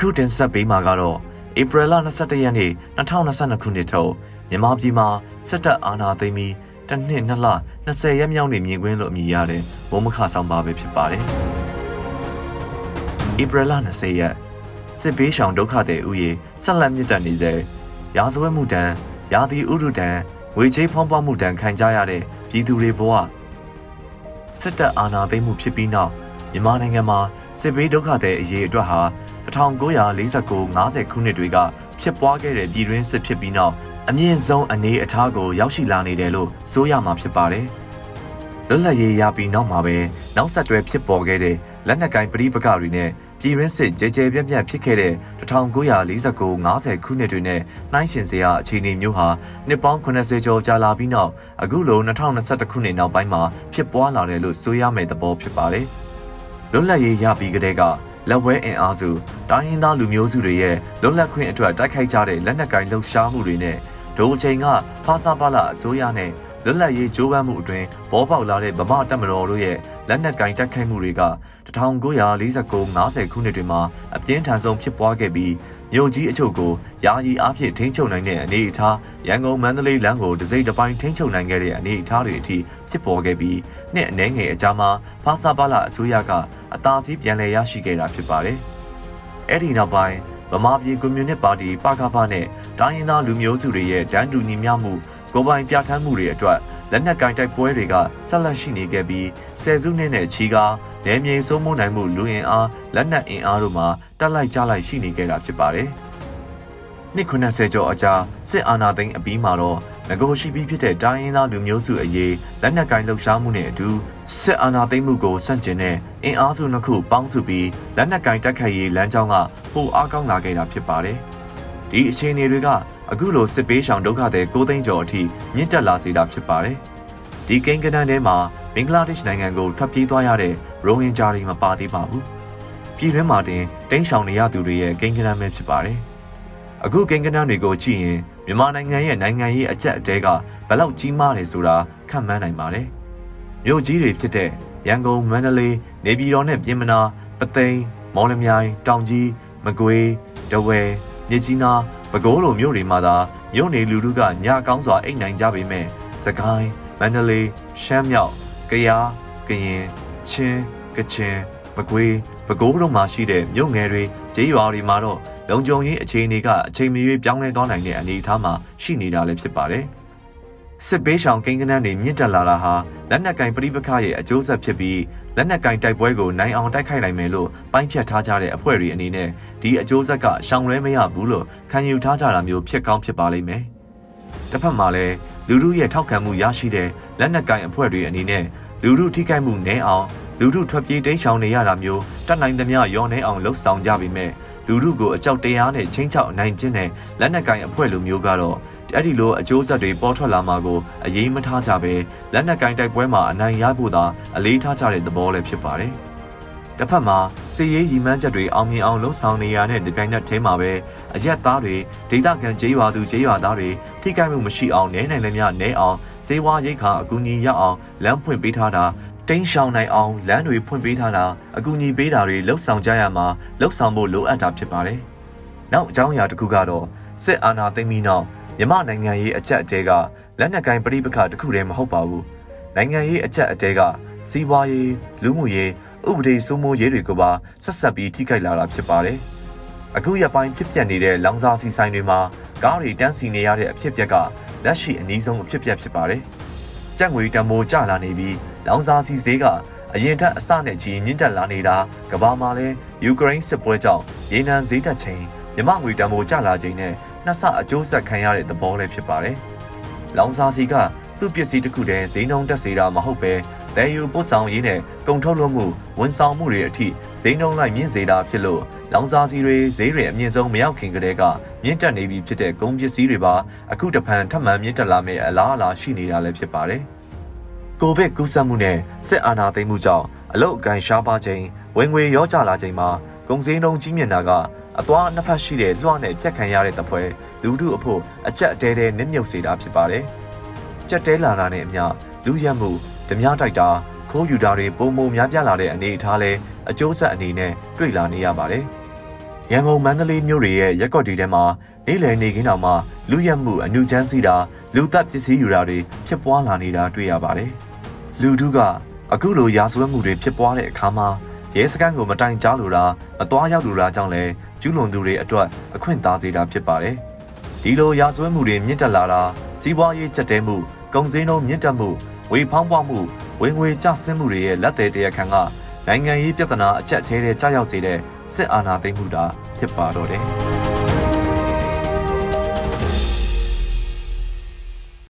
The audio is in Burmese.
ခုတင်ဆက်ပေးမှာကတော့ဧပြီလ22ရက်နေ့2022ခုနှစ်ထုတ်မြန်မာပြည်မှာစစ်တပ်အာဏာသိမ်းပြီးတစ်နှစ်နှစ်လ20ရက်မြောက်နေမြင်ကွင်းလို့အမည်ရတဲ့ဘုံမခဆောင်ပါပဲဖြစ်ပါတယ်။ဧပြီလ20ရက်စစ်ဘေးရှောင်ဒုက္ခသည်ဥယေဆက်လက်မြင့်တက်နေစေရာဇဝတ်မှုတန်းရာသီဥတုတန်းငွေချေးဖောင်းပွားမှုတန်းခံကြရတဲ့ပြည်သူတွေဘဝစစ်တပ်အာဏာသိမ်းမှုဖြစ်ပြီးနောက်မြန်မာနိုင်ငံမှာစစ်ဘေးဒုက္ခသည်အရေးအတွက်ဟာ 1949-50ခုနှစ်တွေကဖြစ်ပွားခဲ့တဲ့ပြည်တွင်းစစ်ဖြစ်ပြီးနောက်အမြင့်ဆုံးအနေအထားကိုရောက်ရှိလာနေတယ်လို့ဆိုရမှာဖြစ်ပါတယ်။လွတ်လပ်ရေးရပြီးနောက်မှာပဲနောက်ဆက်တွဲဖြစ်ပေါ်ခဲ့တဲ့လက်နက်ကိုင်ပဋိပက္ခတွေနဲ့ပြည်တွင်းစစ်ကြဲကြဲပြန့်ပြန့်ဖြစ်ခဲ့တဲ့1949-50ခုနှစ်တွေနဲ့နှိုင်းယှဉ်စရာအခြေအနေမျိုးဟာနှစ်ပေါင်း80ကျော်ကြာလာပြီးနောက်အခုလို2021ခုနှစ်နောက်ပိုင်းမှာဖြစ်ပွားလာတယ်လို့ဆိုရမယ့်သဘောဖြစ်ပါတယ်။လွတ်လပ်ရေးရပြီးကတည်းက လက်ဝဲအင်အားစုတိုင်းရင်းသားလူမျိုးစုတွေရဲ့လွတ်လပ်ခွင့်အတွက်တိုက်ခိုက်ကြတဲ့လက်နက်ကိုင်လှုပ်ရှားမှုတွေနဲ့ဒိုအချိန်ကဖာစာပါလာအစိုးရနဲ့ လွတ်လပ်ရေးကြိုးပမ်းမှုအတွင်းပေါ်ပေါက်လာတဲ့ဗမာတပ်မတော်တို့ရဲ့လက်နက်ကင်တိုက်ခိုက်မှုတွေက1949-50ခုနှစ်တွေမှာအပြင်းထန်ဆုံးဖြစ်ပွားခဲ့ပြီးမြို့ကြီးအချို့ကိုယာယီအားဖြင့်ထိန်းချုပ်နိုင်တဲ့အနေအထားရန်ကုန်မန္တလေးလမ်းကိုတစိမ့်တစ်ပိုင်းထိန်းချုပ်နိုင်ခဲ့တဲ့အနေအထားတွေအထိဖြစ်ပေါ်ခဲ့ပြီးနှစ်အနည်းငယ်အကြာမှာဖာစာပါလာအစိုးရကအသာစီးပြန်လည်ရရှိခဲ့တာဖြစ်ပါတယ်။အဲ့ဒီနောက်ပိုင်းဗမာပြည်ကွန်မြူနစ်ပါတီပကဖနဲ့တိုင်းရင်းသားလူမျိုးစုတွေရဲ့တန်းတူညီမျှမှု ကိုပိုင်ပြဋ္ဌာန်းမှုတွေအတွက်လက်နက်ကင်တိုက်ပွဲတွေကဆက်လက်ရှိနေခဲ့ပြီးဆယ်စုနှစ်နဲ့ချီကားနယ်မြေစိုးမိုးနိုင်မှုလူအင်အားလက်နက်အင်အားတို့မှာတက်လိုက်ကြလိုက်ရှိနေခဲ့တာဖြစ်ပါတယ်။နှစ်90ကျော်အကြာစစ်အာဏာသိမ်းအပြီးမှာတော့ငကိုရှိပြီးဖြစ်တဲ့တိုင်းရင်းသားလူမျိုးစုအရေးလက်နက်ကင်လှုပ်ရှားမှုနဲ့အတူစစ်အာဏာသိမ်းမှုကိုဆန့်ကျင်တဲ့အင်အားစုနှစ်ခုပေါင်းစုပြီးလက်နက်ကင်တိုက်ခိုက်ရေးလမ်းကြောင်းကပိုအားကောင်းလာခဲ့တာဖြစ်ပါတယ်။ဒီအခြေအနေတွေက အခုလိုစစ်ပေးရှောင်ဒုက္ခသည်9သိန်းကျော်အထိမြင့်တက်လာစေတာဖြစ်ပါတယ်။ဒီကိန်းကနန်းထဲမှာဘင်္ဂလားဒေ့ရှ်နိုင်ငံကိုထွက်ပြေးသွားရတဲ့ရိုဟင်ဂျာတွေမပါသေးပါဘူး။ပြည်တွင်းမှာတင်တိန့်ရှောင်နေရသူတွေရဲ့ကိန်းကနန်းပဲဖြစ်ပါတယ်။အခုကိန်းကနန်းတွေကိုကြည့်ရင်မြန်မာနိုင်ငံရဲ့နိုင်ငံရေးအကြက်အတဲကဘယ်လောက်ကြီးမားတယ်ဆိုတာခန့်မှန်းနိုင်ပါတယ်။မြို့ကြီးတွေဖြစ်တဲ့ရန်ကုန်မန္တလေးနေပြည်တော်နဲ့ပြင်မနာပသိမ်မော်လမြိုင်တောင်ကြီးမကွေးဒဝယ်မြစ်ကြီးနား ပဲခူးလိုမြို့တွေမှာသာမြို့နေလူထုကညကောင်းစွာအိတ်နိုင်ကြပေမဲ့စကိုင်းမန္တလေးရှမ်းမြောက်ကယားကရင်ချင်းကချင်မကွေးပဲခူးတို့မှာရှိတဲ့မြို့ငယ်တွေကျေးရွာတွေမှာတော့လုံခြုံရေးအခြေအနေကအချိန်မရွေးပြောင်းလဲသွားနိုင်တဲ့အနေအထားမှာရှိနေတာလည်းဖြစ်ပါတယ် စစ်ပေးရှောင်ကိန်းကနန်းတွေမြင့်တက်လာတာဟာလက်နက်ကင်ပဋိပက္ခရဲ့အကျိုးဆက်ဖြစ်ပြီးလက်နက်ကင်တိုက်ပွဲကိုနိုင်အောင်တိုက်ခိုက်နိုင်မယ်လို့ပိုင်းဖြတ်ထားကြတဲ့အဖွဲ့တွေအနေနဲ့ဒီအကျိုးဆက်ကရှောင်လွဲမရဘူးလို့ခံယူထားကြတာမျိုးဖြစ်ကောင်းဖြစ်ပါလိမ့်မယ်။တစ်ဖက်မှာလည်းလူလူရဲ့ထောက်ခံမှုရရှိတဲ့လက်နက်ကင်အဖွဲ့တွေအနေနဲ့လူလူထိခိုက်မှုနည်းအောင်လူလူထွက်ပြေးတိမ်းရှောင်နေရတာမျိုးတတ်နိုင်သမျှရောနေအောင်လှုပ်ဆောင်ကြပေမဲ့လူလူကိုအကြောက်တရားနဲ့ချင်းချောက်နိုင်ခြင်းနဲ့လက်နက်ကင်အဖွဲ့လိုမျိုးကတော့ အဲ့ဒီလိုအကျိုးဆက်တွေပေါ်ထွက်လာမှာကိုအရေးမထားကြပဲလက်နက်ကင်တိုက်ပွဲမှာအနိုင်ရဖို့သာအလေးထားကြတဲ့သဘောလည်းဖြစ်ပါတယ်။တစ်ဖက်မှာစီရေးရီမန်းချက်တွေအောင်မြင်အောင်လှုပ်ဆောင်နေရတဲ့ဒီပြိုင်နက်ထဲမှာပဲအရက်သားတွေဒေသခံကျေးရွာသူကျေးရွာသားတွေထိခိုက်မှုမရှိအောင်နဲနိုင်သမျှနဲအောင်စေဝါရိတ်ခါအကူအညီရအောင်လမ်းဖွင့်ပေးထားတာတိန်းရှောင်နိုင်အောင်လမ်းတွေဖွင့်ပေးထားတာအကူအညီပေးတာတွေလှုပ်ဆောင်ကြရမှာလှုပ်ဆောင်ဖို့လိုအပ်တာဖြစ်ပါတယ်။နောက်အကြောင်းအရာတစ်ခုကတော့စစ်အာဏာသိမ်းပြီးနောက် မြမနိုင်ငံရေးအကြက်အတဲကလက်နက်ကိုင်ပြိပခတခုတည်းမဟုတ်ပါဘူးနိုင်ငံရေးအကြက်အတဲကစီးပွားရေးလူမှုရေးဥပဒေစိုးမိုးရေးတွေကိုပါဆက်ဆက်ပြီးထိခိုက်လာတာဖြစ်ပါတယ်အခုရပိုင်းဖြစ်ပျက်နေတဲ့လောင်စာစီဆိုင်တွေမှာကားတွေတန်းစီနေရတဲ့အဖြစ်အပျက်ကလက်ရှိအနည်းဆုံးအဖြစ်အပျက်ဖြစ်ပါတယ်ကြက်ငွေတမိုးကျလာနေပြီးလောင်စာစီဈေးကအရင်ထက်အစနဲ့ကြီးမြင့်တက်လာနေတာကမ္ဘာမှာလည်းယူကရိန်းစစ်ပွဲကြောင့်ရေနံဈေးတက်ချိန်မြမငွေတမိုးကျလာချိန်နဲ့ နှစ်ဆအကျိုးဆက်ခံရတဲ့သဘောလည်းဖြစ်ပါတယ်။လောင်စာစီကသူ့ပစ္စည်းတစ်ခုတည်းဈေးနှုန်းတက်စေတာမဟုတ်ပဲတည်ယူပို့ဆောင်ရေးနဲ့ကုန်ထုတ်လုပ်မှုဝန်ဆောင်မှုတွေအထိဈေးနှုန်းလိုက်မြင့်စေတာဖြစ်လို့လောင်စာစီတွေဈေးတွေအမြင့်ဆုံးမရောက်ခင်ကတည်းကမြင့်တက်နေပြီဖြစ်တဲ့ကုန်ပစ္စည်းတွေပါအခုတဖန်ထပ်မံမြင့်တက်လာမယ့်အလားအလာရှိနေတာလည်းဖြစ်ပါတယ်။ကိုဗစ်ကူးစက်မှုနဲ့စစ်အာဏာသိမ်းမှုကြောင့်အလုတ်အကန်ရှားပါခြင်း ဝင်ငွေရောကျလာခြင်းမှာကုန်စည်နှုန်းကြီးမြင့်တာကအသွားနှစ်ဖက်ရှိတဲ့လွှနဲ့ပြက်ခံရတဲ့တပွဲလူထုအဖို့အချက်အတဲတဲနစ်မြုပ်စေတာဖြစ်ပါတယ်။ကြက်တဲလာတာနဲ့အမျှလူရက်မှုဓမြတိုက်တာခိုးယူတာတွေပုံမများပြားလာတဲ့အနေအထားလဲအကျိုးဆက်အနေနဲ့တွေ့လာနေရပါတယ်။ရန်ကုန်မန္တလေးမြို့တွေရဲ့ရက်ကွက်တွေထဲမှာနေ့လည်နေခင်းတောင်မှလူရက်မှုအနုချမ်းစီတာလူသက်ပစ္စည်းယူတာတွေဖြစ်ပွားလာနေတာတွေ့ရပါတယ်။လူထုကအခုလိုရာဇဝတ်မှုတွေဖြစ်ပွားတဲ့အခါမှာ ရဲစခန်းကိုမတိုင်ကြားလို့တာမသွားရောက်လို့တာကြောင့်လည်းကျူးလွန်သူတွေအတွက်အခွင့်သာစေတာဖြစ်ပါတယ်။ဒီလိုရာဇဝတ်မှုတွေမြင့်တက်လာတာစီးပွားရေးကျက်တဲမှုကုန်စည်နှုန်းမြင့်တက်မှုဝေဖောင်းပွားမှုဝင်ငွေကျဆင်းမှုတွေရဲ့လက်သည်တရားခံကနိုင်ငံရေးပြဿနာအချက်အသေးတွေကြောက်ရောက်စေတဲ့စစ်အာဏာသိမ်းမှုတာဖြစ်ပါတော့တယ်။